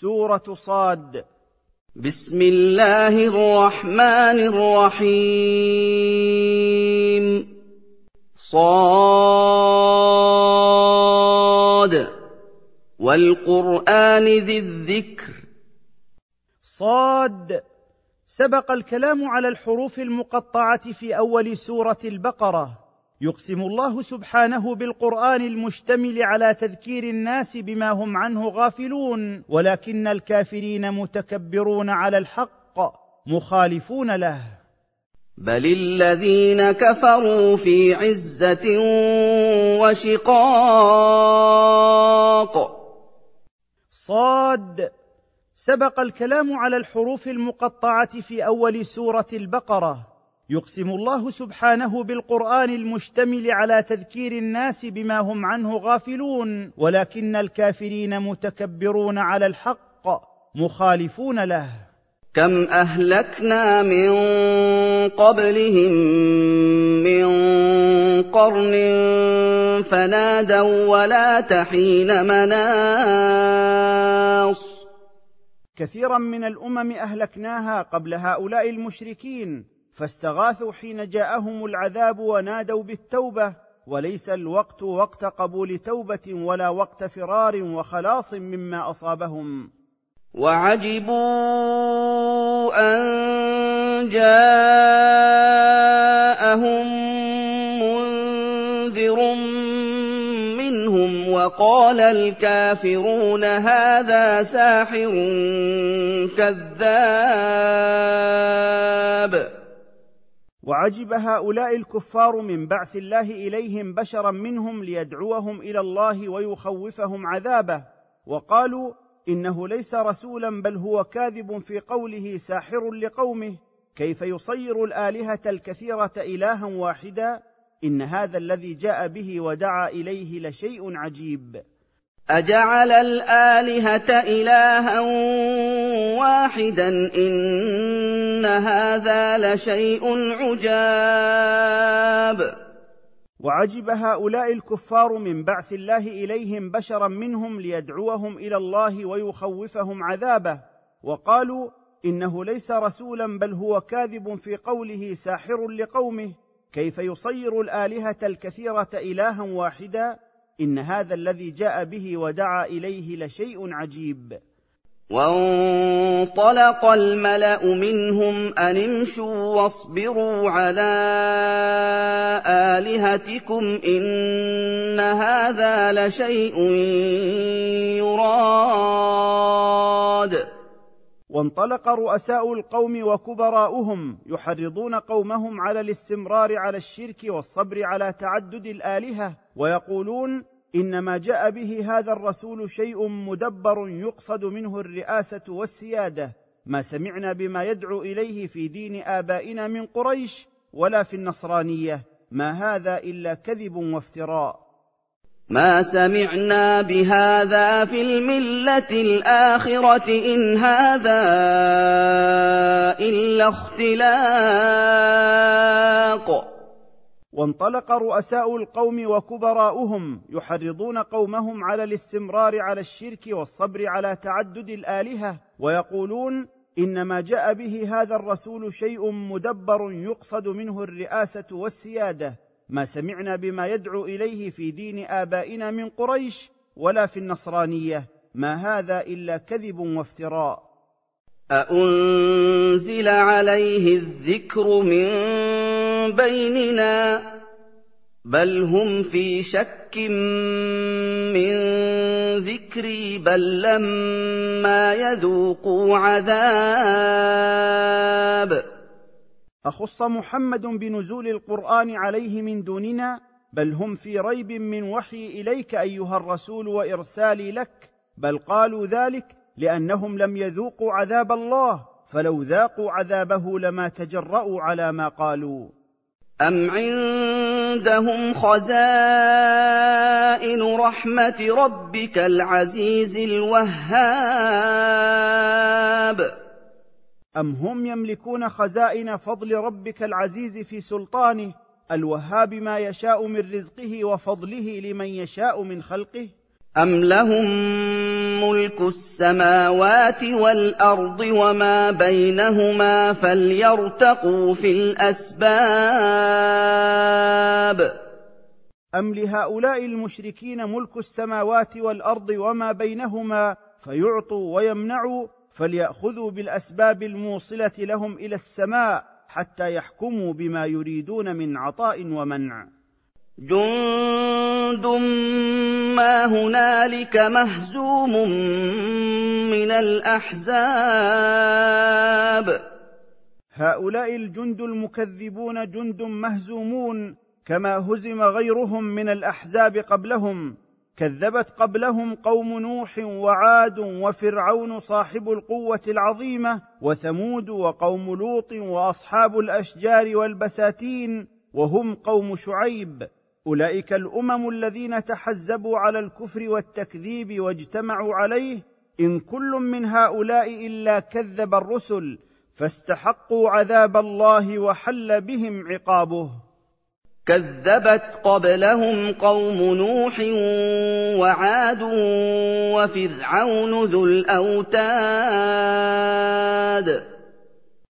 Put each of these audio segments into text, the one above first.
سورة صاد. بسم الله الرحمن الرحيم. صاد. والقرآن ذي الذكر. صاد. سبق الكلام على الحروف المقطعة في أول سورة البقرة. يقسم الله سبحانه بالقرآن المشتمل على تذكير الناس بما هم عنه غافلون ولكن الكافرين متكبرون على الحق مخالفون له. بل الذين كفروا في عزة وشقاق. صاد. سبق الكلام على الحروف المقطعة في أول سورة البقرة. يقسم الله سبحانه بالقرآن المشتمل على تذكير الناس بما هم عنه غافلون ولكن الكافرين متكبرون على الحق مخالفون له. كم أهلكنا من قبلهم من قرن فنادوا ولا تحين مناص. كثيرا من الأمم أهلكناها قبل هؤلاء المشركين فاستغاثوا حين جاءهم العذاب ونادوا بالتوبة وليس الوقت وقت قبول توبة ولا وقت فرار وخلاص مما أصابهم. وعجبوا أن جاءهم منذر منهم وقال الكافرون هذا ساحر كذاب. وعجب هؤلاء الكفار من بعث الله إليهم بشرا منهم ليدعوهم إلى الله ويخوفهم عذابه. وقالوا إنه ليس رسولا بل هو كاذب في قوله ساحر لقومه. كيف يصير الآلهة الكثيرة إلها واحدا؟ إن هذا الذي جاء به ودعا إليه لشيء عجيب. أجعل الآلهة إلها واحدا إن هذا لشيء عجاب. وعجب هؤلاء الكفار من بعث الله إليهم بشرا منهم ليدعوهم إلى الله ويخوفهم عذابه. وقالوا إنه ليس رسولا بل هو كاذب في قوله ساحر لقومه. كيف يصير الآلهة الكثيرة إلها واحدا إن هذا الذي جاء به ودعا إليه لشيء عجيب. وانطلق الملأ منهم أن امشوا واصبروا على آلهتكم إن هذا لشيء يراد وانطلق رؤساء القوم وكبراؤهم يحرضون قومهم على الاستمرار على الشرك والصبر على تعدد الآلهة ويقولون إنما جاء به هذا الرسول شيء مدبر يقصد منه الرئاسة والسيادة ما سمعنا بما يدعو إليه في دين آبائنا من قريش ولا في النصرانية ما هذا إلا كذب وافتراء. ما سمعنا بهذا في الملة الآخرة إن هذا إلا اختلاق. وانطلق رؤساء القوم وكبراؤهم يحرضون قومهم على الاستمرار على الشرك والصبر على تعدد الآلهة ويقولون إنما جاء به هذا الرسول شيء مدبر يقصد منه الرئاسة والسيادة. ما سمعنا بما يدعو إليه في دين آبائنا من قريش ولا في النصرانية. ما هذا إلا كذب وافتراء. أأنزل عليه الذكر من بيننا؟ بل هم في شك من ذكري بل لما يذوقوا عذاب أخص محمد بنزول القرآن عليه من دوننا بل هم في ريب من وحي إليك أيها الرسول وإرسالي لك بل قالوا ذلك لأنهم لم يذوقوا عذاب الله فلو ذاقوا عذابه لما تجرأوا على ما قالوا. أَمْ عِندَهُمْ خَزَائِنُ رَحْمَةِ رَبِّكَ الْعَزِيزِ الْوَهَّابِ؟ أَمْ هُمْ يملكون خزائن فضل ربك العزيز في سلطانه؟ الوهاب ما يشاء من رزقه وفضله لمن يشاء من خلقه؟ أَمْ لَهُم ملك السماوات والأرض وما بينهما فليرتقوا في الأسباب؟ أم لهؤلاء المشركين ملك السماوات والأرض وما بينهما فيعطوا ويمنعوا فليأخذوا بالأسباب الموصلة لهم إلى السماء حتى يحكموا بما يريدون من عطاء ومنع. جند ما هنالك مهزوم من الأحزاب. هؤلاء الجند المكذبون جند مهزومون كما هزم غيرهم من الأحزاب قبلهم كذبت قبلهم قوم نوح وعاد وفرعون صاحب القوة العظيمة وثمود وقوم لوط وأصحاب الأشجار والبساتين وهم قوم شعيب. أولئك الأمم الذين تحزبوا على الكفر والتكذيب واجتمعوا عليه. إن كل من هؤلاء إلا كذب الرسل فاستحقوا عذاب الله وحل بهم عقابه. كذبت قبلهم قوم نوح وعاد وفرعون ذو الأوتاد.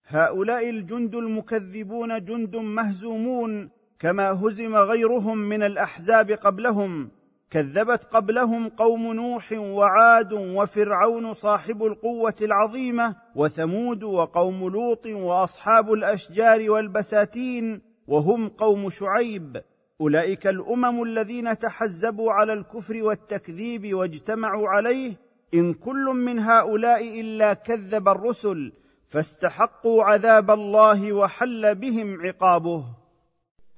هؤلاء الجند المكذبون جند مهزومون كما هزم غيرهم من الأحزاب قبلهم. كذبت قبلهم قوم نوح وعاد وفرعون صاحب القوة العظيمة وثمود وقوم لوط وأصحاب الأشجار والبساتين وهم قوم شعيب. أولئك الأمم الذين تحزبوا على الكفر والتكذيب واجتمعوا عليه. إن كل من هؤلاء إلا كذب الرسل فاستحقوا عذاب الله وحل بهم عقابه.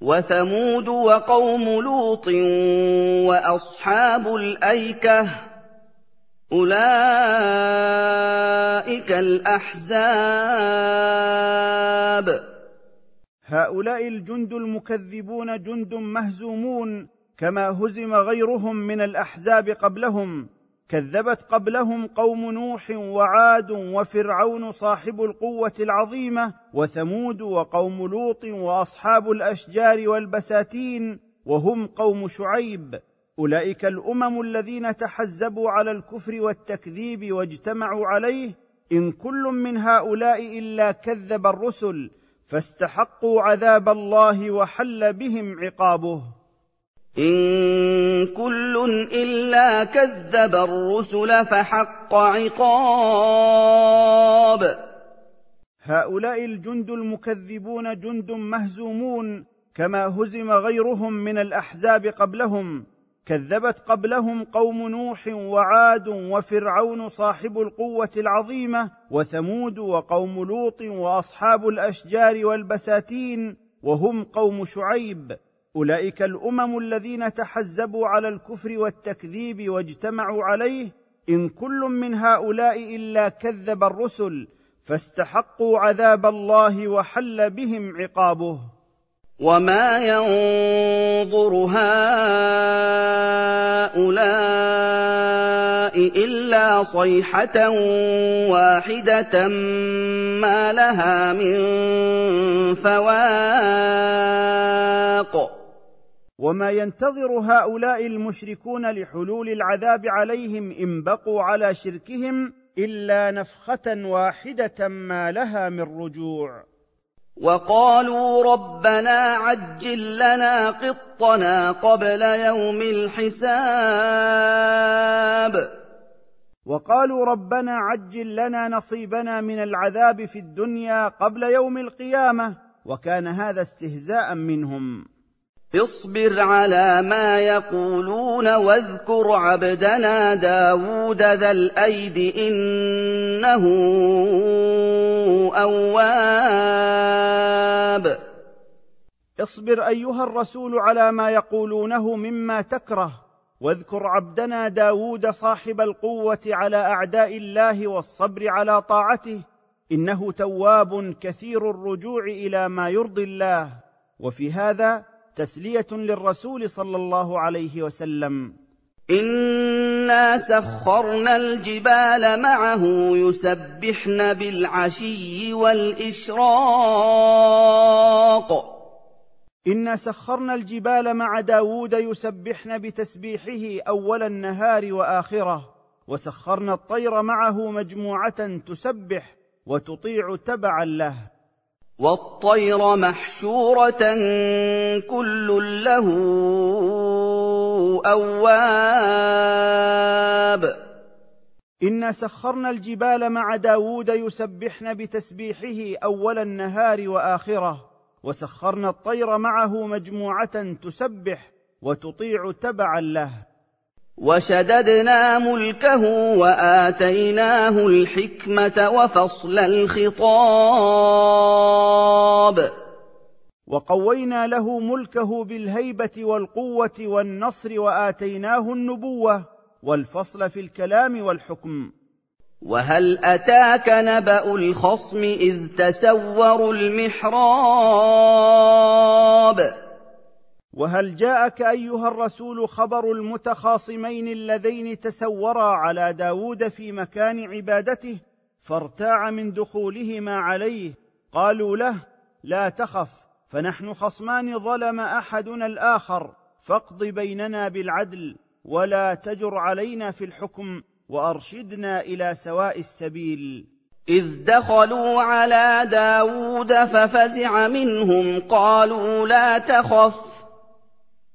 وثمود وقوم لوط وأصحاب الأيكة أولئك الأحزاب. هؤلاء الجند المكذبون جند مهزومون كما هزم غيرهم من الأحزاب قبلهم. كذبت قبلهم قوم نوح وعاد وفرعون صاحب القوة العظيمة وثمود وقوم لوط وأصحاب الأشجار والبساتين وهم قوم شعيب. أولئك الأمم الذين تحزبوا على الكفر والتكذيب واجتمعوا عليه. إن كل من هؤلاء إلا كذب الرسل. فاستحقوا عذاب الله وحل بهم عقابه. إن كل إلا كذب الرسل فحق عقاب. هؤلاء الجند المكذبون جند مهزومون كما هزم غيرهم من الأحزاب قبلهم. كذبت قبلهم قوم نوح وعاد وفرعون صاحب القوة العظيمة وثمود وقوم لوط وأصحاب الأشجار والبساتين وهم قوم شعيب. أولئك الأمم الذين تحزبوا على الكفر والتكذيب واجتمعوا عليه. إن كل من هؤلاء إلا كذب الرسل فاستحقوا عذاب الله وحل بهم عقابه. وما ينظر هؤلاء الا صيحه واحدة ما لها من فواق وما ينتظر هؤلاء المشركون لحلول العذاب عليهم ان بقوا على شركهم الا نفخه واحدة ما لها من رجوع وقالوا ربنا عجل لنا قطنا قبل يوم الحساب. وقالوا ربنا عجل لنا نصيبنا من العذاب في الدنيا قبل يوم القيامة وكان هذا استهزاء منهم. اصبر على ما يقولون واذكر عبدنا داود ذا الأيد إنه أواب. اصبر أيها الرسول على ما يقولونه مما تكره واذكر عبدنا داود صاحب القوة على أعداء الله والصبر على طاعته إنه تواب كثير الرجوع إلى ما يرضي الله. وفي هذا تسلية للرسول صلى الله عليه وسلم. إنا سخرنا الجبال معه يسبحن بالعشي والإشراق. إنا سخرنا الجبال مع داود يسبحن بتسبيحه أول النهار وآخره. وسخرنا الطير معه مجموعة تسبح وتطيع تبعا له. والطير محشورة كل له أواب. إنا سخرنا الجبال مع داود يسبحن بتسبيحه أول النهار وآخره. وسخرنا الطير معه مجموعة تسبح وتطيع تبعا له. وشددنا ملكه وآتيناه الحكمة وفصل الخطاب. وقوينا له ملكه بالهيبة والقوة والنصر وآتيناه النبوة والفصل في الكلام والحكم. وهل أتاك نبأ الخصم إذ تسوروا المحراب؟ وهل جاءك أيها الرسول خبر المتخاصمين اللذين تسورا على داود في مكان عبادته فارتاع من دخولهما عليه؟ قالوا له لا تخف فنحن خصمان ظلم أحدنا الآخر فاقض بيننا بالعدل ولا تجر علينا في الحكم وأرشدنا إلى سواء السبيل. إذ دخلوا على داود ففزع منهم قالوا لا تخف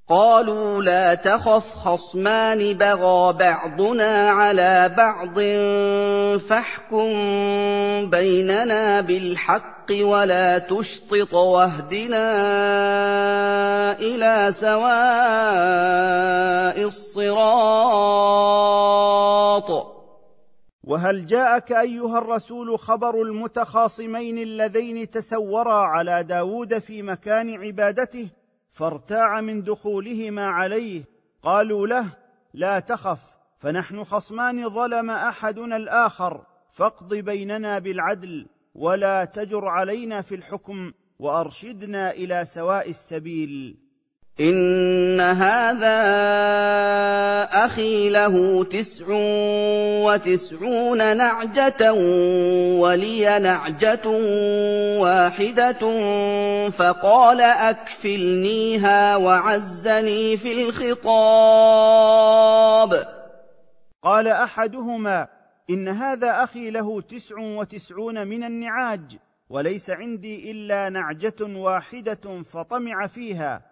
قالوا لا تخف خصمان بغى بعضنا على بعض فاحكم بيننا بالحق ولا تشطط واهدنا إلى سواء الصراط. وهل جاءك أيها الرسول خبر المتخاصمين اللذين تسورا على داود في مكان عبادته؟ فارتاع من دخولهما عليه قالوا له لا تخف فنحن خصمان ظلم أحدنا الآخر فاقض بيننا بالعدل ولا تجر علينا في الحكم وأرشدنا إلى سواء السبيل. إن هذا أخي له تسع وتسعون نعجة ولي نعجة واحدة فقال أكفلنيها وعزني في الخطاب. قال أحدهما إن هذا أخي له تسع وتسعون من النعاج وليس عندي إلا نعجة واحدة فطمع فيها.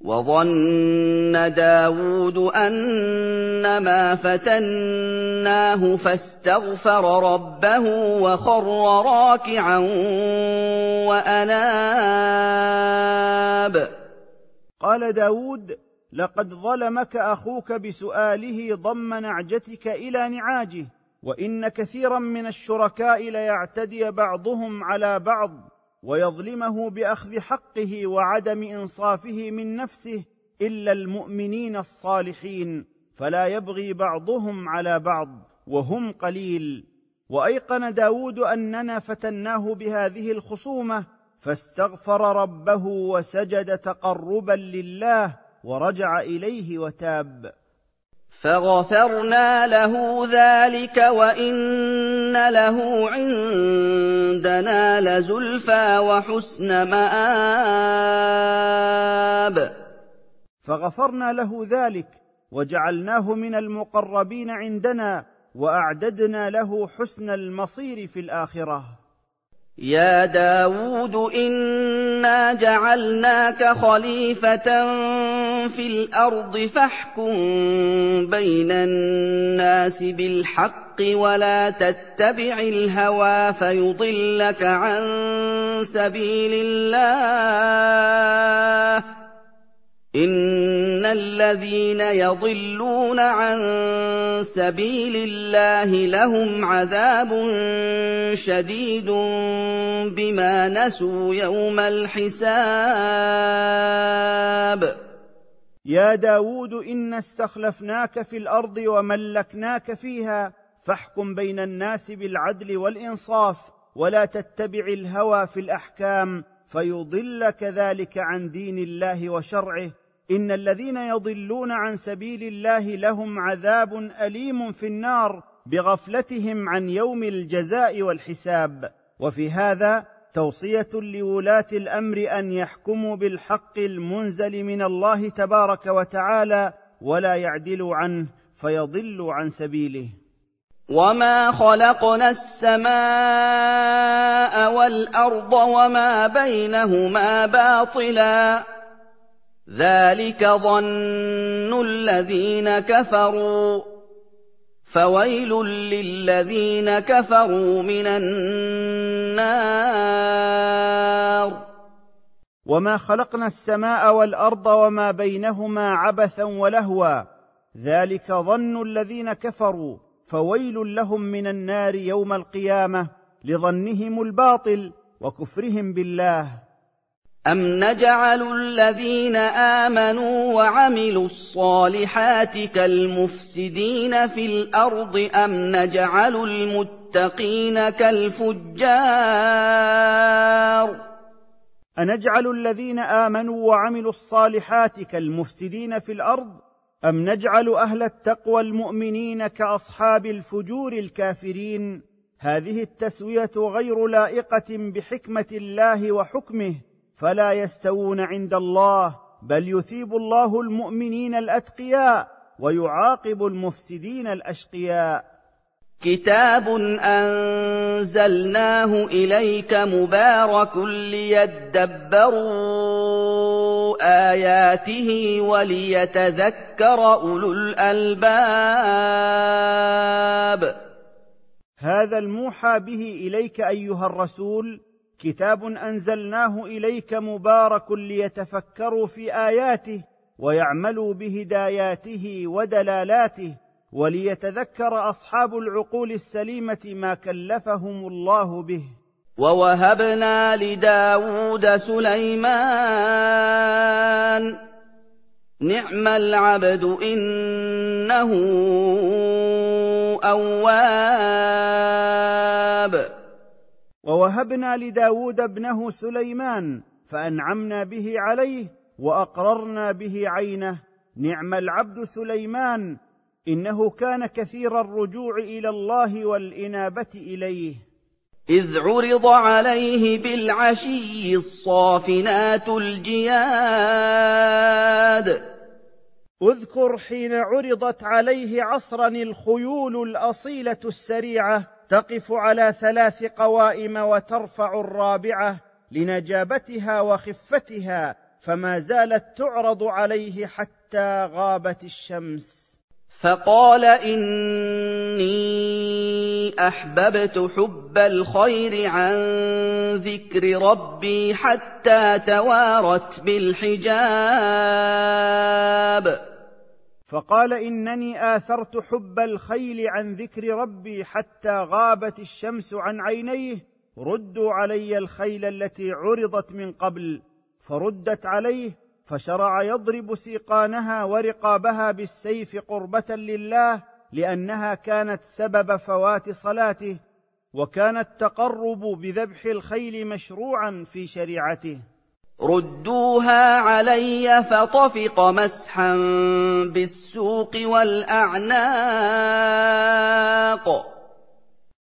وظن داود أنما فتناه فاستغفر ربه وخر راكعا وأناب. قال داود لقد ظلمك أخوك بسؤاله ضم نعجتك إلى نعاجه وإن كثيرا من الشركاء ليعتدي بعضهم على بعض. ويظلمه بأخذ حقه وعدم إنصافه من نفسه إلا المؤمنين الصالحين فلا يبغي بعضهم على بعض وهم قليل. وأيقن داود أننا فتناه بهذه الخصومة فاستغفر ربه وسجد تقربا لله ورجع إليه وتاب. فغفرنا له ذلك وان له عندنا لزلفى وحسن مآب. فغفرنا له ذلك وجعلناه من المقربين عندنا واعددنا له حسن المصير في الاخره. يا داود انا جعلناك خليفه في الأرض فاحكم بين الناس بالحق ولا تتبع الهوى فيضلك عن سبيل الله ان الذين يضلون عن سبيل الله لهم عذاب شديد بما نسوا يوم الحساب. يا داود انا استخلفناك في الأرض وملكناك فيها فاحكم بين الناس بالعدل والانصاف ولا تتبع الهوى في الاحكام فيضلك ذلك عن دين الله وشرعه. إن الذين يضلون عن سبيل الله لهم عذاب أليم في النار بغفلتهم عن يوم الجزاء والحساب. وفي هذا توصية لولاة الأمر أن يحكموا بالحق المنزل من الله تبارك وتعالى ولا يعدلوا عنه فيضلوا عن سبيله. وما خلقنا السماء والارض وما بينهما باطلا ذلك ظن الذين كفروا فويل للذين كفروا من النار وما خلقنا السماء والارض وما بينهما عبثا ولهوا ذلك ظن الذين كفروا فويل لهم من النار يوم القيامة لظنهم الباطل وكفرهم بالله. أَمْ نَجْعَلُ الَّذِينَ آمَنُوا وَعَمِلُوا الصَّالِحَاتِ كَالْمُفْسِدِينَ فِي الْأَرْضِ أَمْ نَجْعَلُ الْمُتَّقِينَ كَالْفُجَّارِ؟ أَنَجْعَلُ الَّذِينَ آمَنُوا وَعَمِلُوا الصَّالِحَاتِ كَالْمُفْسِدِينَ فِي الْأَرْضِ أَمْ نَجْعَلُ أَهْلَ التَّقْوَى الْمُؤْمِنِينَ كَأَصْحَابِ الْفُجُورِ الْكَافِرِينَ؟ هذه التسوية غير لائقة بحكمة الله وحكمه فلا يستوون عند الله بل يثيب الله المؤمنين الأتقياء ويعاقب المفسدين الأشقياء. كتاب أنزلناه إليك مبارك ليدبروا آياته وليتذكر أولو الألباب. هذا الموحى به إليك أيها الرسول كتاب أنزلناه إليك مبارك ليتفكروا في آياته ويعملوا بهداياته ودلالاته وليتذكر أصحاب العقول السليمة ما كلفهم الله به. ووهبنا لداود سليمان. نعم العبد إنه أواب. ووهبنا لداود ابنه سليمان فأنعمنا به عليه وأقررنا به عينه. نعم العبد سليمان إنه كان كثير الرجوع إلى الله والإنابة إليه. إذ عرض عليه بالعشي الصافنات الجياد. اذكر حين عرضت عليه عصرا الخيول الأصيلة السريعة تقف على ثلاث قوائم وترفع الرابعة لنجابتها وخفتها فما زالت تعرض عليه حتى غابت الشمس. فقال إني أحببت حب الخير عن ذكر ربي حتى توارت بالحجاب. فقال إنني آثرت حب الخيل عن ذكر ربي حتى غابت الشمس عن عينيه ردوا علي الخيل التي عرضت من قبل فردت عليه فشرع يضرب سيقانها ورقابها بالسيف قربة لله لأنها كانت سبب فوات صلاته وكان التقرب بذبح الخيل مشروعا في شريعته. ردوها علي فطفق مسحا بالسوق والأعناق.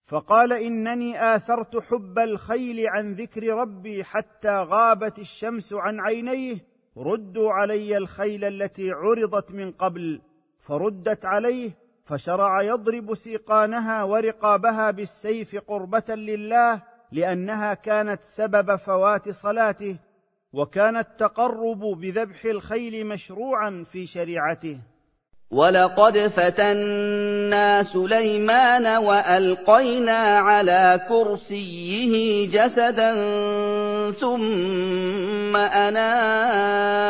فقال إنني آثرت حب الخيل عن ذكر ربي حتى غابت الشمس عن عينيه ردوا علي الخيل التي عرضت من قبل فردت عليه فشرع يضرب سيقانها ورقابها بالسيف قربة لله لأنها كانت سبب فوات صلاته وكان التقرب بذبح الخيل مشروعا في شريعته. ولقد فتنا سليمان والقينا على كرسيه جسدا ثم اناب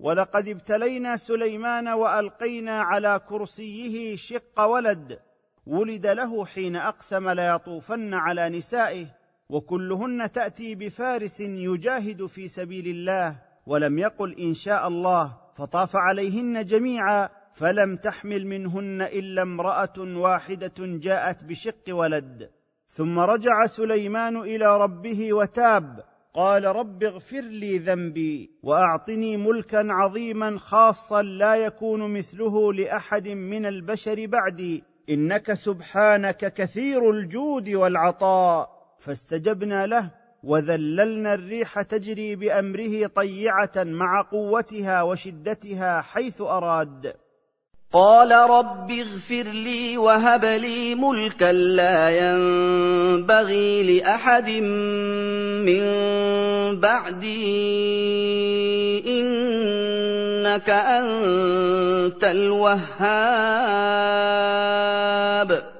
ولقد ابتلينا سليمان والقينا على كرسيه شق ولد ولد له حين اقسم ليطوفن على نسائه وكلهن تاتي بفارس يجاهد في سبيل الله ولم يقل ان شاء الله فطاف عليهن جميعا فلم تحمل منهن إلا امرأة واحدة جاءت بشق ولد. ثم رجع سليمان إلى ربه وتاب قال رب اغفر لي ذنبي وأعطني ملكا عظيما خاصا لا يكون مثله لأحد من البشر بعدي. إنك سبحانك كثير الجود والعطاء. فاستجبنا له وذللنا الريح تجري بأمره طيعة مع قوتها وشدتها حيث أراد. قال رب اغفر لي وهب لي ملكا لا ينبغي لأحد من بعدي. إنك أنت الوهاب.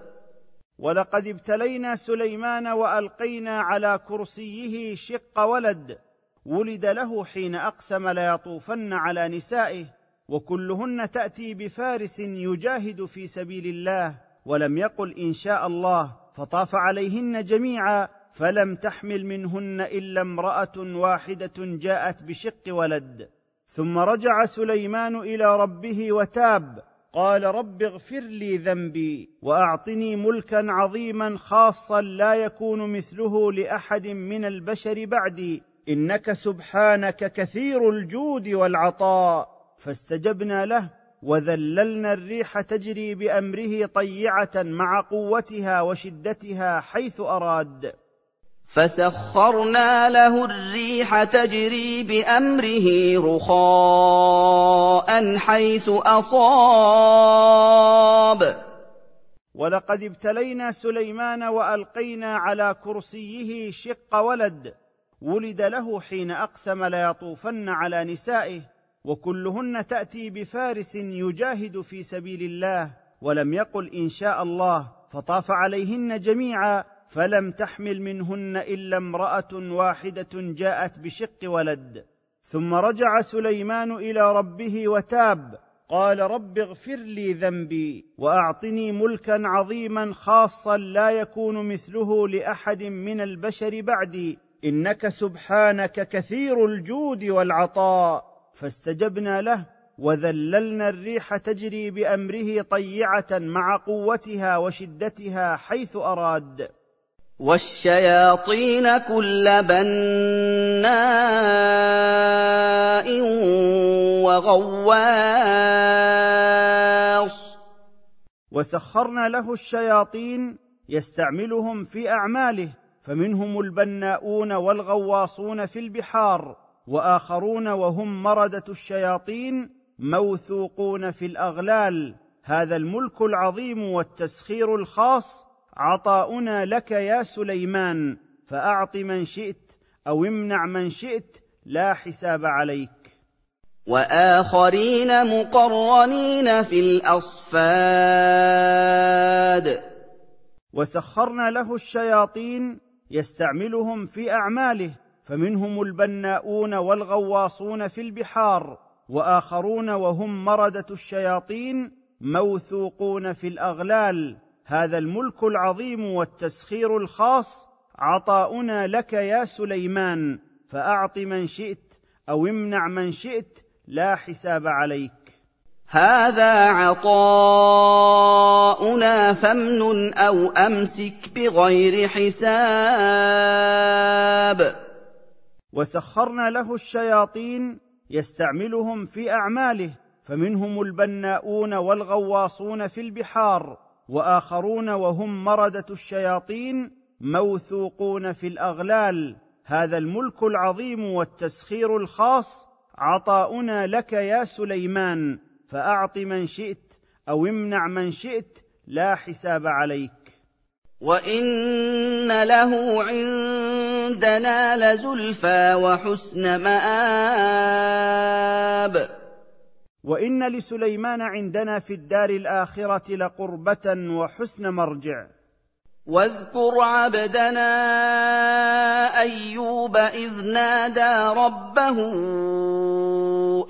ولقد ابتلينا سليمان وألقينا على كرسيه شق ولد. ولد له حين أقسم ليطوفن على نسائه وكلهن تأتي بفارس يجاهد في سبيل الله ولم يقل إن شاء الله فطاف عليهن جميعا فلم تحمل منهن إلا امرأة واحدة جاءت بشق ولد. ثم رجع سليمان إلى ربه وتاب قال رب اغفر لي ذنبي وأعطني ملكا عظيما خاصا لا يكون مثله لأحد من البشر بعدي. إنك سبحانك كثير الجود والعطاء. فاستجبنا له وذللنا الريح تجري بأمره طيعة مع قوتها وشدتها حيث أراد. فسخرنا له الريح تجري بأمره رخاء حيث أصاب. ولقد ابتلينا سليمان وألقينا على كرسيه شق ولد. ولد له حين أقسم ليطوفن على نسائه. وكلهن تأتي بفارس يجاهد في سبيل الله ولم يقل إن شاء الله فطاف عليهن جميعا. فلم تحمل منهن إلا امرأة واحدة جاءت بشق ولد. ثم رجع سليمان إلى ربه وتاب. قال رب اغفر لي ذنبي وأعطني ملكا عظيما خاصا لا يكون مثله لأحد من البشر بعدي. إنك سبحانك كثير الجود والعطاء. فاستجبنا له وذللنا الريح تجري بأمره طيعة مع قوتها وشدتها حيث أراد. والشياطين كل بناء وغواص وسخرنا له الشياطين يستعملهم في اعماله فمنهم البناؤون والغواصون في البحار واخرون وهم مرده الشياطين موثوقون في الاغلال هذا الملك العظيم والتسخير الخاص عطاؤنا لك يا سليمان فأعط من شئت أو امنع من شئت لا حساب عليك. وآخرين مقرنين في الأصفاد. وسخرنا له الشياطين يستعملهم في أعماله فمنهم البناؤون والغواصون في البحار وآخرون وهم مردة الشياطين موثوقون في الأغلال. هذا الملك العظيم والتسخير الخاص عطاؤنا لك يا سليمان فأعط من شئت أو امنع من شئت لا حساب عليك. هذا عطاؤنا فامنن أو أمسك بغير حساب. وسخرنا له الشياطين يستعملهم في أعماله فمنهم البناؤون والغواصون في البحار وآخرون وهم مردة الشياطين موثوقون في الأغلال. هذا الملك العظيم والتسخير الخاص. عطاؤنا لك يا سليمان. فأعط من شئت أو امنع من شئت لا حساب عليك. وإن له عندنا لزلفى وحسن مآب. وإن لسليمان عندنا في الدار الآخرة لقربة وحسن مرجع. واذكر عبدنا أيوب إذ نادى ربه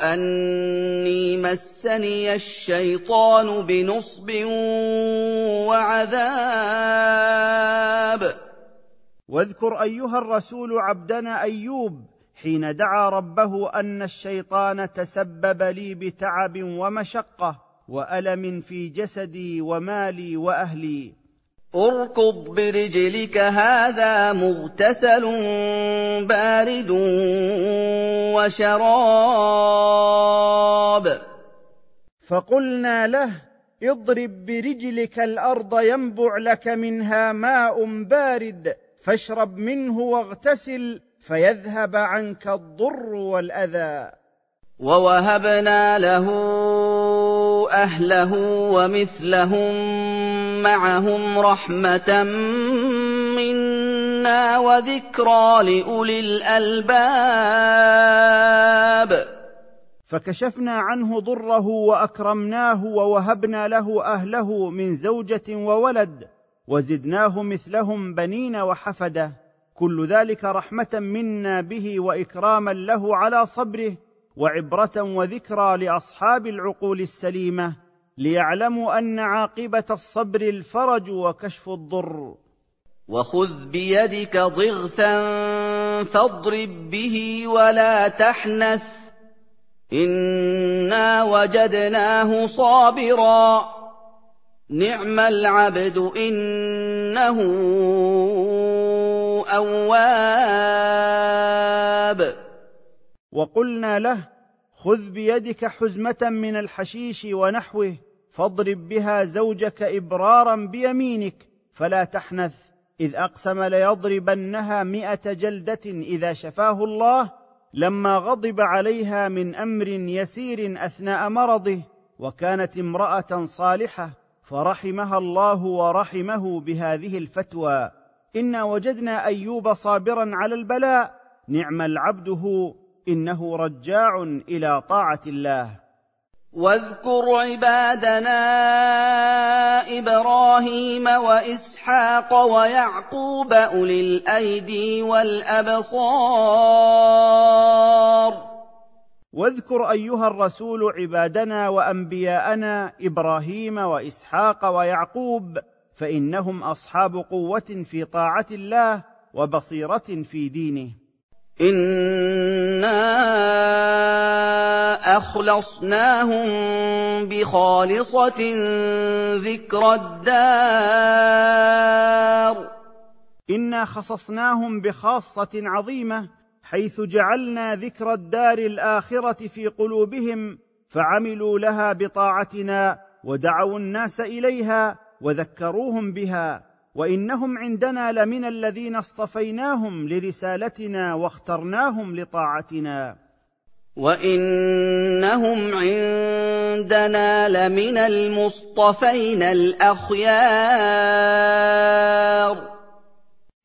أني مسني الشيطان بنصب وعذاب. واذكر أيها الرسول عبدنا أيوب حين دعا ربه أن الشيطان تسبب لي بتعب ومشقة وألم في جسدي ومالي وأهلي. اركض برجلك هذا مغتسل بارد وشراب. فقلنا له اضرب برجلك الأرض ينبع لك منها ماء بارد فاشرب منه واغتسل فيذهب عنك الضر والأذى. ووهبنا له أهله ومثلهم معهم رحمة منا وذكرى لأولي الألباب. فكشفنا عنه ضره وأكرمناه ووهبنا له أهله من زوجة وولد وزدناه مثلهم بنين وحفدة. كل ذلك رحمة منا به وإكراما له على صبره وعبرة وذكرى لأصحاب العقول السليمة ليعلموا أن عاقبة الصبر الفرج وكشف الضر. وخذ بيدك ضغثا فاضرب به ولا تحنث. إنا وجدناه صابرا. نعم العبد إنه اواب وقلنا له خذ بيدك حزمة من الحشيش ونحوه فاضرب بها زوجك إبرارا بيمينك فلا تحنث إذ أقسم ليضربنها مائه جلدة إذا شفاه الله لما غضب عليها من أمر يسير أثناء مرضه وكانت امرأة صالحة فرحمها الله ورحمه بهذه الفتوى. إنا وجدنا أيوب صابرا على البلاء. نعم العبد هو إنه رجاع إلى طاعة الله. واذكر عبادنا إبراهيم وإسحاق ويعقوب أولي الأيدي والأبصار. واذكر أيها الرسول عبادنا وأنبياءنا إبراهيم وإسحاق ويعقوب. فإنهم أصحاب قوة في طاعة الله وبصيرة في دينه. انا اخلصناهم بخالصه ذكر الدار. انا خصصناهم بخاصه عظيمه حيث جعلنا ذكر الدار الاخره في قلوبهم فعملوا لها بطاعتنا ودعوا الناس اليها وذكروهم بها وإنهم عندنا لمن الذين اصطفيناهم لرسالتنا واخترناهم لطاعتنا. وإنهم عندنا لمن المصطفين الأخيار.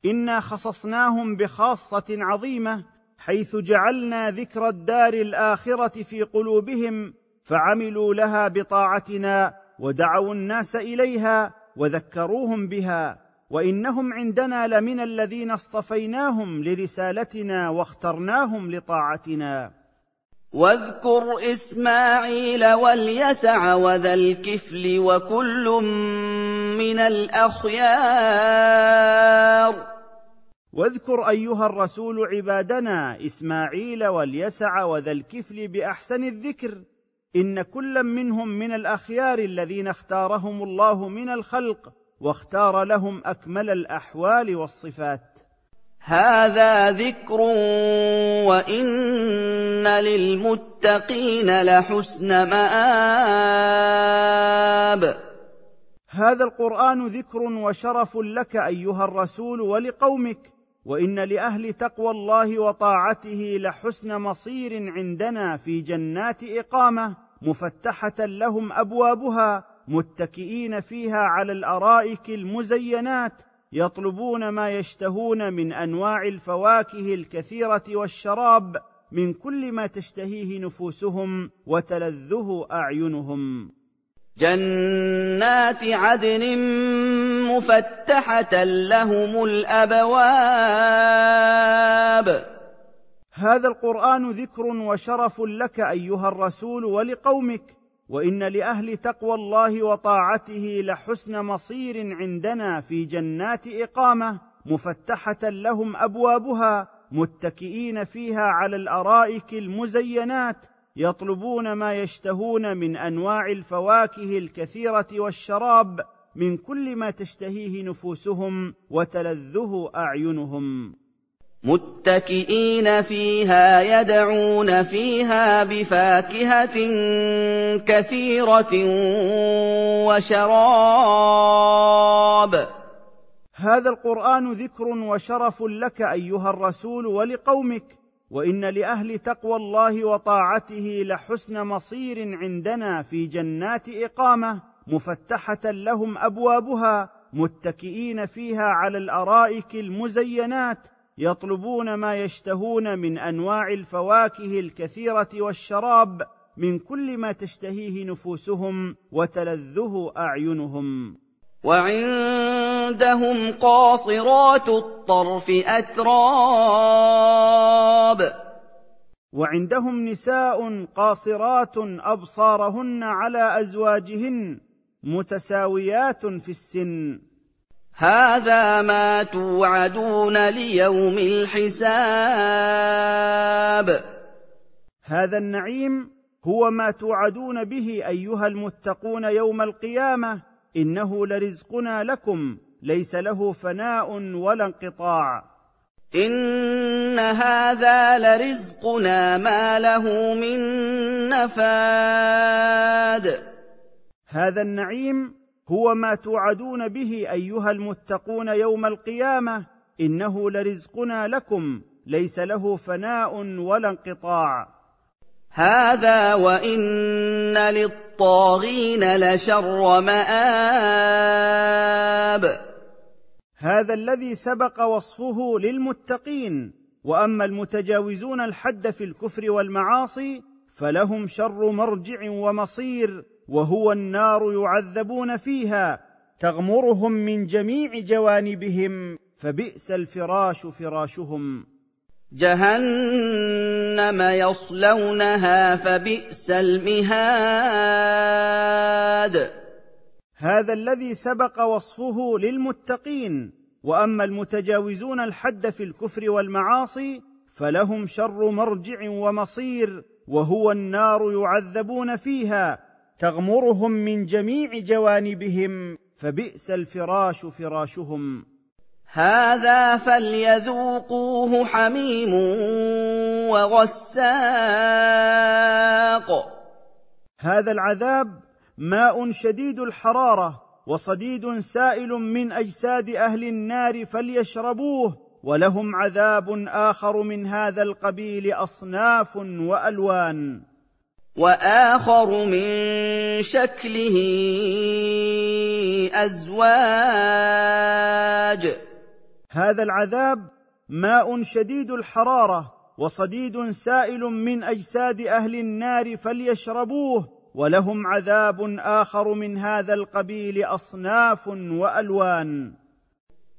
إنا خصصناهم بخاصة عظيمة حيث جعلنا ذكر الدار الآخرة في قلوبهم فعملوا لها بطاعتنا ودعوا الناس إليها وذكروهم بها وإنهم عندنا لمن الذين اصطفيناهم لرسالتنا واخترناهم لطاعتنا. واذكر إسماعيل واليسع وذا الكفل وكل من الأخيار. واذكر أيها الرسول عبادنا إسماعيل واليسع وذا الكفل بأحسن الذكر. إن كلا منهم من الأخيار الذين اختارهم الله من الخلق واختار لهم أكمل الأحوال والصفات. هذا ذكر وإن للمتقين لحسن مآب. هذا القرآن ذكر وشرف لك أيها الرسول ولقومك وإن لأهل تقوى الله وطاعته لحسن مصير عندنا في جنات إقامة مفتحة لهم أبوابها متكئين فيها على الأرائك المزينات يطلبون ما يشتهون من أنواع الفواكه الكثيرة والشراب من كل ما تشتهيه نفوسهم وتلذه أعينهم. جنات عدن مفتحة لهم الأبواب. هذا القرآن ذكر وشرف لك أيها الرسول ولقومك وإن لأهل تقوى الله وطاعته لحسن مصير عندنا في جنات إقامة مفتحة لهم أبوابها متكئين فيها على الأرائك المزينات يطلبون ما يشتهون من أنواع الفواكه الكثيرة والشراب من كل ما تشتهيه نفوسهم وتلذه أعينهم. متكئين فيها يدعون فيها بفاكهة كثيرة وشراب. هذا القرآن ذكر وشرف لك أيها الرسول ولقومك. وإن لأهل تقوى الله وطاعته لحسن مصير عندنا في جنات إقامة مفتحة لهم أبوابها متكئين فيها على الأرائك المزينات يطلبون ما يشتهون من أنواع الفواكه الكثيرة والشراب من كل ما تشتهيه نفوسهم وتلذه أعينهم. وعندهم قاصرات الطرف أتراب. وعندهم نساء قاصرات أبصارهن على أزواجهن متساويات في السن. هذا ما توعدون ليوم الحساب. هذا النعيم هو ما توعدون به أيها المتقون يوم القيامة. إنه لرزقنا لكم ليس له فناء ولا انقطاع. إن هذا لرزقنا ما له من نفاد. هذا النعيم هو ما توعدون به أيها المتقون يوم القيامة. إنه لرزقنا لكم ليس له فناء ولا انقطاع. هذا وإن للطاغين لشر مآب. هذا الذي سبق وصفه للمتقين وأما المتجاوزون الحد في الكفر والمعاصي فلهم شر مرجع ومصير وهو النار يعذبون فيها تغمرهم من جميع جوانبهم فبئس الفراش فراشهم. جهنم يصلونها فبئس المهاد. هذا الذي سبق وصفه للمتقين وأما المتجاوزون الحد في الكفر والمعاصي فلهم شر مرجع ومصير وهو النار يعذبون فيها تغمرهم من جميع جوانبهم فبئس الفراش فراشهم. هذا فليذوقوه حميم وغساق. هذا العذاب ماء شديد الحرارة وصديد سائل من أجساد أهل النار فليشربوه ولهم عذاب آخر من هذا القبيل أصناف وألوان. وآخر من شكله أزواج. هذا العذاب ماء شديد الحرارة وصديد سائل من أجساد أهل النار فليشربوه ولهم عذاب آخر من هذا القبيل أصناف وألوان.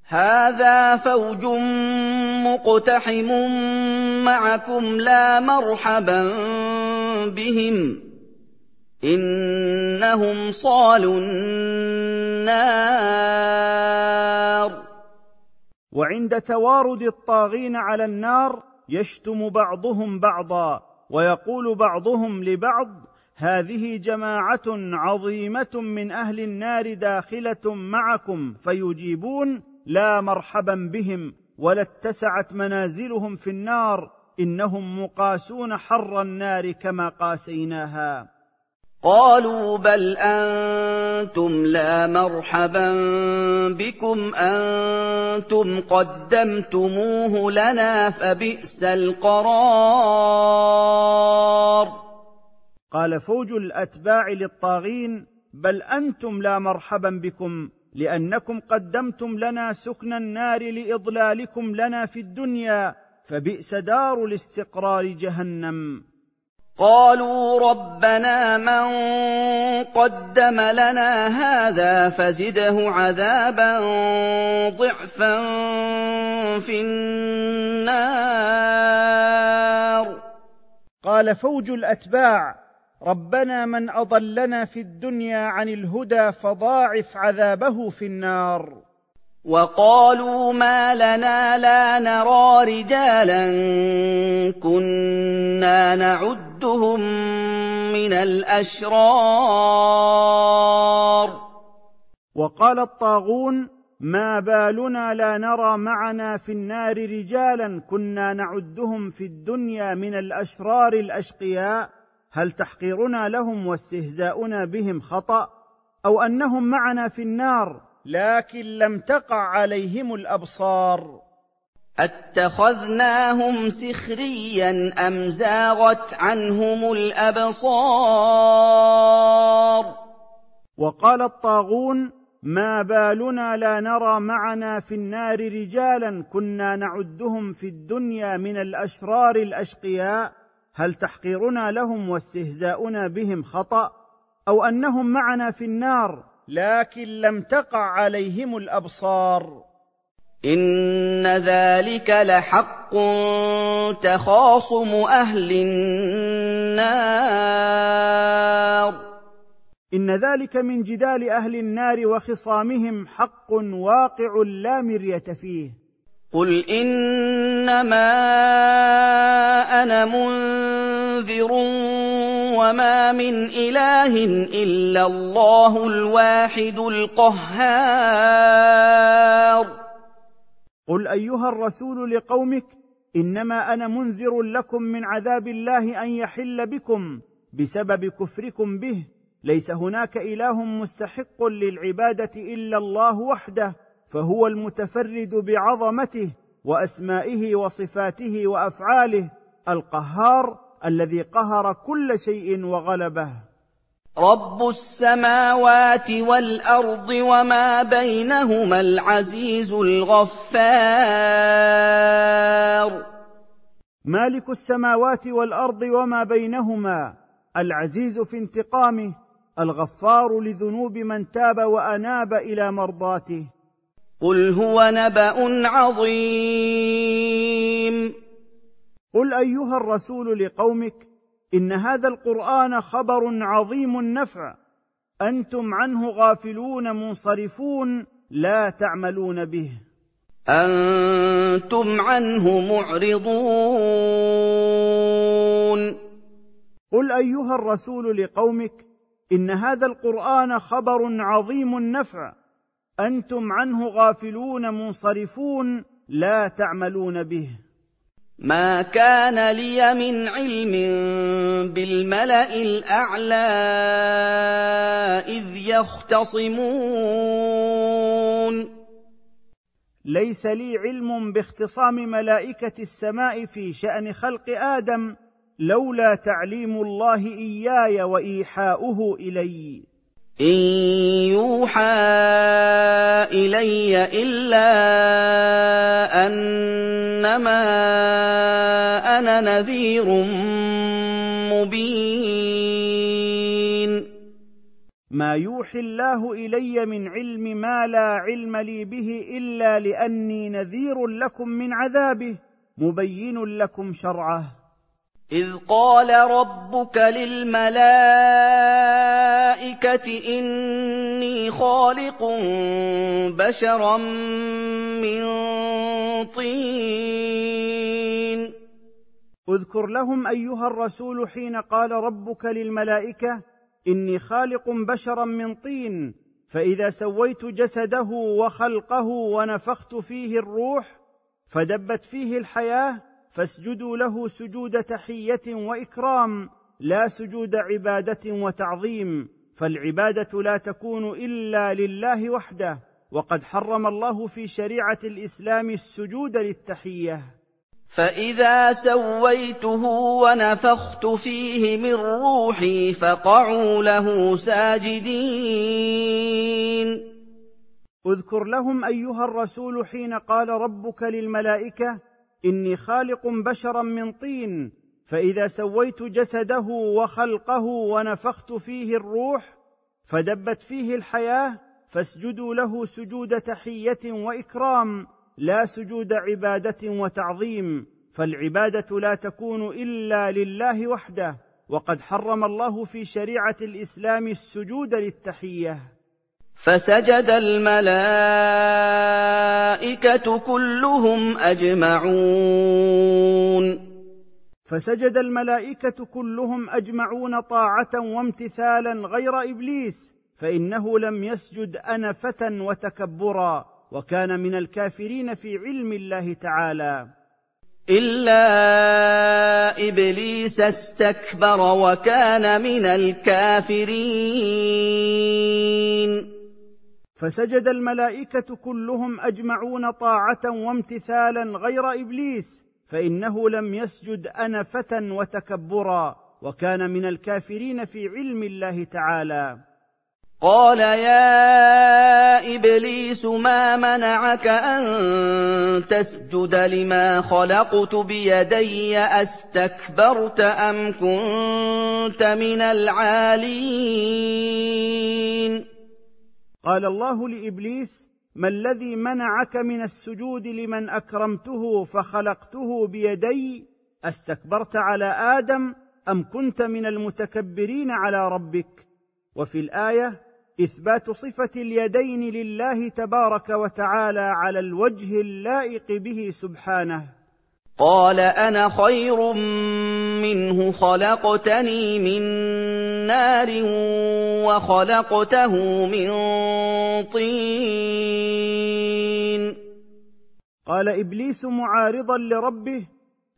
هذا فوج مقتحم معكم لا مرحبا بهم. إنهم صالوا النار. وعند توارد الطاغين على النار يشتم بعضهم بعضا ويقول بعضهم لبعض هذه جماعة عظيمة من أهل النار داخلة معكم فيجيبون لا مرحبا بهم ولا اتسعت منازلهم في النار إنهم مقاسون حر النار كما قاسيناها. قالوا بل أنتم لا مرحبا بكم أنتم قدمتموه لنا فبئس القرار. قال فوج الأتباع للطاغين بل أنتم لا مرحبا بكم لأنكم قدمتم لنا سكن النار لإضلالكم لنا في الدنيا فبئس دار الاستقرار جهنم. قالوا ربنا من قدم لنا هذا فزده عذابا ضعفا في النار. قال فوج الأتباع ربنا من أضلنا في الدنيا عن الهدى فضاعف عذابه في النار. وقالوا ما لنا لا نرى رجالا كنا نعد نعدهم من الأشرار. وقال الطاغون ما بالنا لا نرى معنا في النار رجالا كنا نعدهم في الدنيا من الأشرار الأشقياء. هل تحقيرنا لهم واستهزاؤنا بهم خطأ؟ أو أنهم معنا في النار لكن لم تقع عليهم الأبصار. أتخذناهم سخريا أم زاغت عنهم الأبصار؟ وقال الطاغون ما بالنا لا نرى معنا في النار رجالا كنا نعدهم في الدنيا من الأشرار الأشقياء. هل تحقيرنا لهم واستهزاؤنا بهم خطأ؟ أو أنهم معنا في النار لكن لم تقع عليهم الأبصار. إن ذلك لحق تخاصم أهل النار. إن ذلك من جدال أهل النار وخصامهم حق واقع لا مرية فيه. قل إنما أنا منذر وما من اله الا الله الواحد القهار. قل ايها الرسول لقومك انما أنا منذر لكم من عذاب الله ان يحل بكم بسبب كفركم به. ليس هناك اله مستحق للعباده الا الله وحده فهو المتفرد بعظمته واسمائه وصفاته وافعاله. القهار الذي قهر كل شيء وغلبه. رب السماوات والارض وما بينهما العزيز الغفار. مالك السماوات والارض وما بينهما العزيز في انتقامه الغفار لذنوب من تاب واناب إلى مرضاته. قل هو نبا عظيم. قل أيها الرسول لقومك إن هذا القرآن خبر عظيم النفع. أنتم عنه غافلون منصرفون لا تعملون به. أنتم عنه معرضون. قل أيها الرسول لقومك إن هذا القرآن خبر عظيم النفع. أنتم عنه غافلون منصرفون لا تعملون به. ما كان لي من علم بالملا الاعلى اذ يختصمون ليس لي علم باختصام ملائكة السماء في شأن خلق آدم لولا تعليم الله إياي وإيحاؤه إلي. إن يوحى إلي إلا أنما أنا نذير مبين. ما يوحي الله إلي من علم ما لا علم لي به إلا لأني نذير لكم من عذابه مبين لكم شرعه. إذ قال ربك للملائكة إني خالق بشرا من طين. اذكر لهم أيها الرسول حين قال ربك للملائكة إني خالق بشرا من طين فإذا سويت جسده وخلقه ونفخت فيه الروح فدبت فيه الحياة فاسجدوا له سجود تحية وإكرام لا سجود عبادة وتعظيم فالعبادة لا تكون إلا لله وحده وقد حرم الله في شريعة الإسلام السجود للتحية. فإذا سويته ونفخت فيه من روحي فقعوا له ساجدين. اذكر لهم أيها الرسول حين قال ربك للملائكة إني خالق بشرا من طين فإذا سويت جسده وخلقه ونفخت فيه الروح فدبت فيه الحياة فاسجدوا له سجود تحية وإكرام لا سجود عبادة وتعظيم فالعبادة لا تكون إلا لله وحده وقد حرم الله في شريعة الإسلام السجود للتحية. فسجد الملائكة كلهم أجمعون. فسجد الملائكة كلهم أجمعون طاعة وامتثالا غير إبليس فإنه لم يسجد انفه وتكبرا وكان من الكافرين في علم الله تعالى. إلا إبليس استكبر وكان من الكافرين. فسجد الملائكة كلهم أجمعون طاعة وامتثالا غير إبليس فإنه لم يسجد أنفة وتكبرا وكان من الكافرين في علم الله تعالى. قال يا إبليس ما منعك أن تسجد لما خلقت بيدي؟ أستكبرت أم كنت من العالين؟ قال الله لإبليس ما الذي منعك من السجود لمن أكرمته فخلقته بيدي؟ أستكبرت على آدم أم كنت من المتكبرين على ربك؟ وفي الآية إثبات صفة اليدين لله تبارك وتعالى على الوجه اللائق به سبحانه. قال أنا خير منه خلقتني من نار وخلقته من طين. قال إبليس معارضا لربه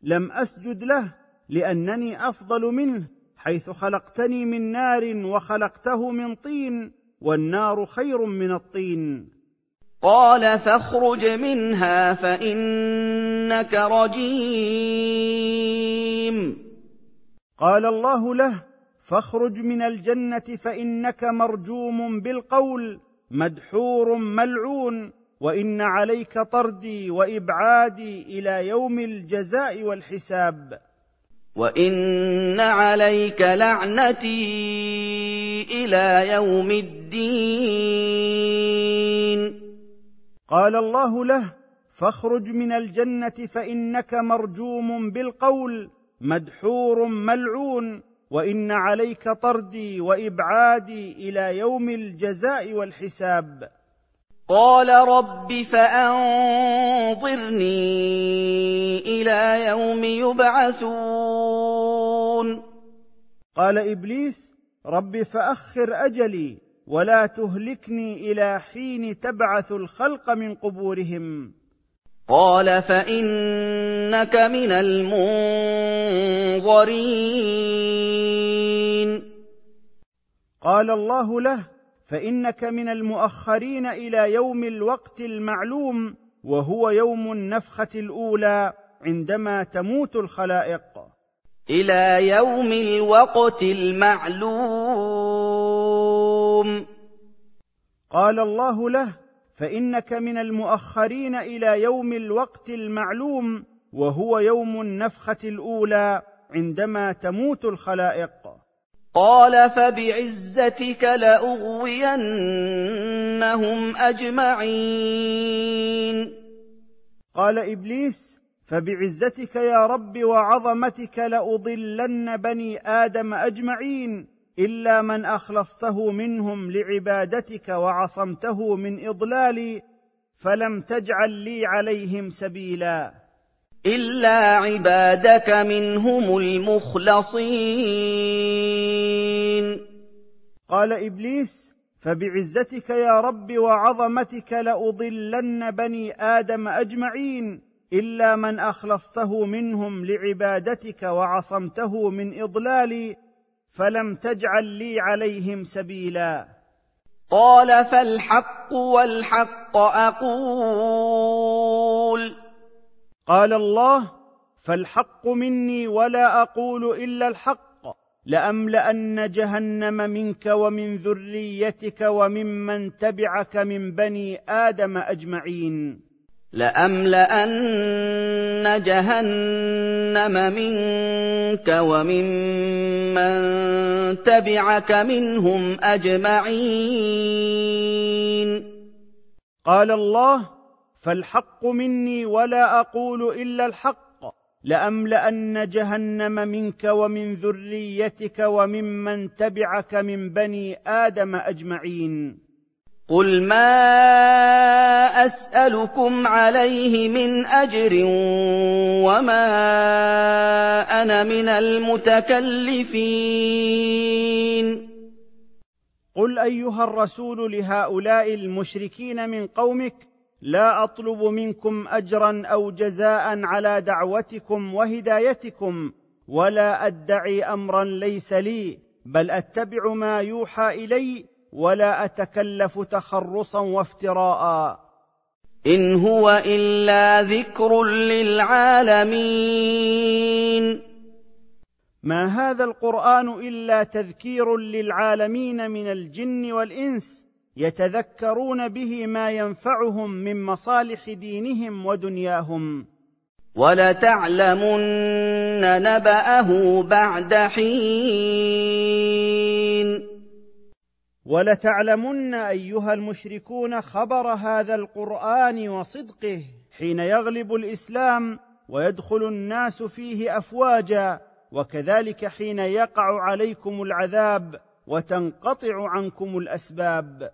لم أسجد له لأنني أفضل منه حيث خلقتني من نار وخلقته من طين والنار خير من الطين. قال فاخرج منها فإنك رجيم. قال الله له فاخرج من الجنة فإنك مرجوم بالقول مدحور ملعون وإن عليك طردي وإبعادي إلى يوم الجزاء والحساب. وإن عليك لعنتي إلى يوم الدين. قال الله له فاخرج من الجنة فإنك مرجوم بالقول مدحور ملعون وإن عليك طردي وإبعادي إلى يوم الجزاء والحساب. قال رب فأنظرني إلى يوم يبعثون. قال إبليس رب فأخر أجلي ولا تهلكني إلى حين تبعث الخلق من قبورهم. قال فإنك من المنظرين. قال الله له فإنك من المؤخرين إلى يوم الوقت المعلوم وهو يوم النفخة الأولى عندما تموت الخلائق. إلى يوم الوقت المعلوم. قال الله له فإنك من المؤخرين إلى يوم الوقت المعلوم وهو يوم النفخة الأولى عندما تموت الخلائق. قال فبعزتك لأغوينهم أجمعين. قال إبليس فبعزتك يا رب وعظمتك لأضلن بني آدم أجمعين. إلا من أخلصته منهم لعبادتك وعصمته من إضلالي فلم تجعل لي عليهم سبيلا. إلا عبادك منهم المخلصين. قال إبليس فبعزتك يا رب وعظمتك لأضلن بني آدم أجمعين إلا من أخلصته منهم لعبادتك وعصمته من إضلالي فلم تجعل لي عليهم سبيلا. قال فالحق والحق أقول. قال الله فالحق مني ولا أقول إلا الحق لأملأن جهنم منك ومن ذريتك وممن تبعك من بني آدم أجمعين. لأملأن جهنم منك وممن تبعك منهم أجمعين. قال الله فالحق مني ولا أقول إلا الحق. لأملأن جهنم منك ومن ذريتك وممن تبعك من بني آدم أجمعين. قل ما اسالكم عليه من اجر وما أنا من المتكلفين قل ايها الرسول لهؤلاء المشركين من قومك لا اطلب منكم اجرا أو جزاء على دعوتكم وهدايتكم ولا ادعي امرا ليس لي بل اتبع ما يوحى الي ولا أتكلف تخرصا وافتراء. إن هو إلا ذكر للعالمين. ما هذا القرآن إلا تذكير للعالمين من الجن والإنس يتذكرون به ما ينفعهم من مصالح دينهم ودنياهم. ولتعلمن نبأه بعد حين. ولتعلمن أيها المشركون خبر هذا القرآن وصدقه حين يغلب الإسلام ويدخل الناس فيه أفواجا وكذلك حين يقع عليكم العذاب وتنقطع عنكم الأسباب.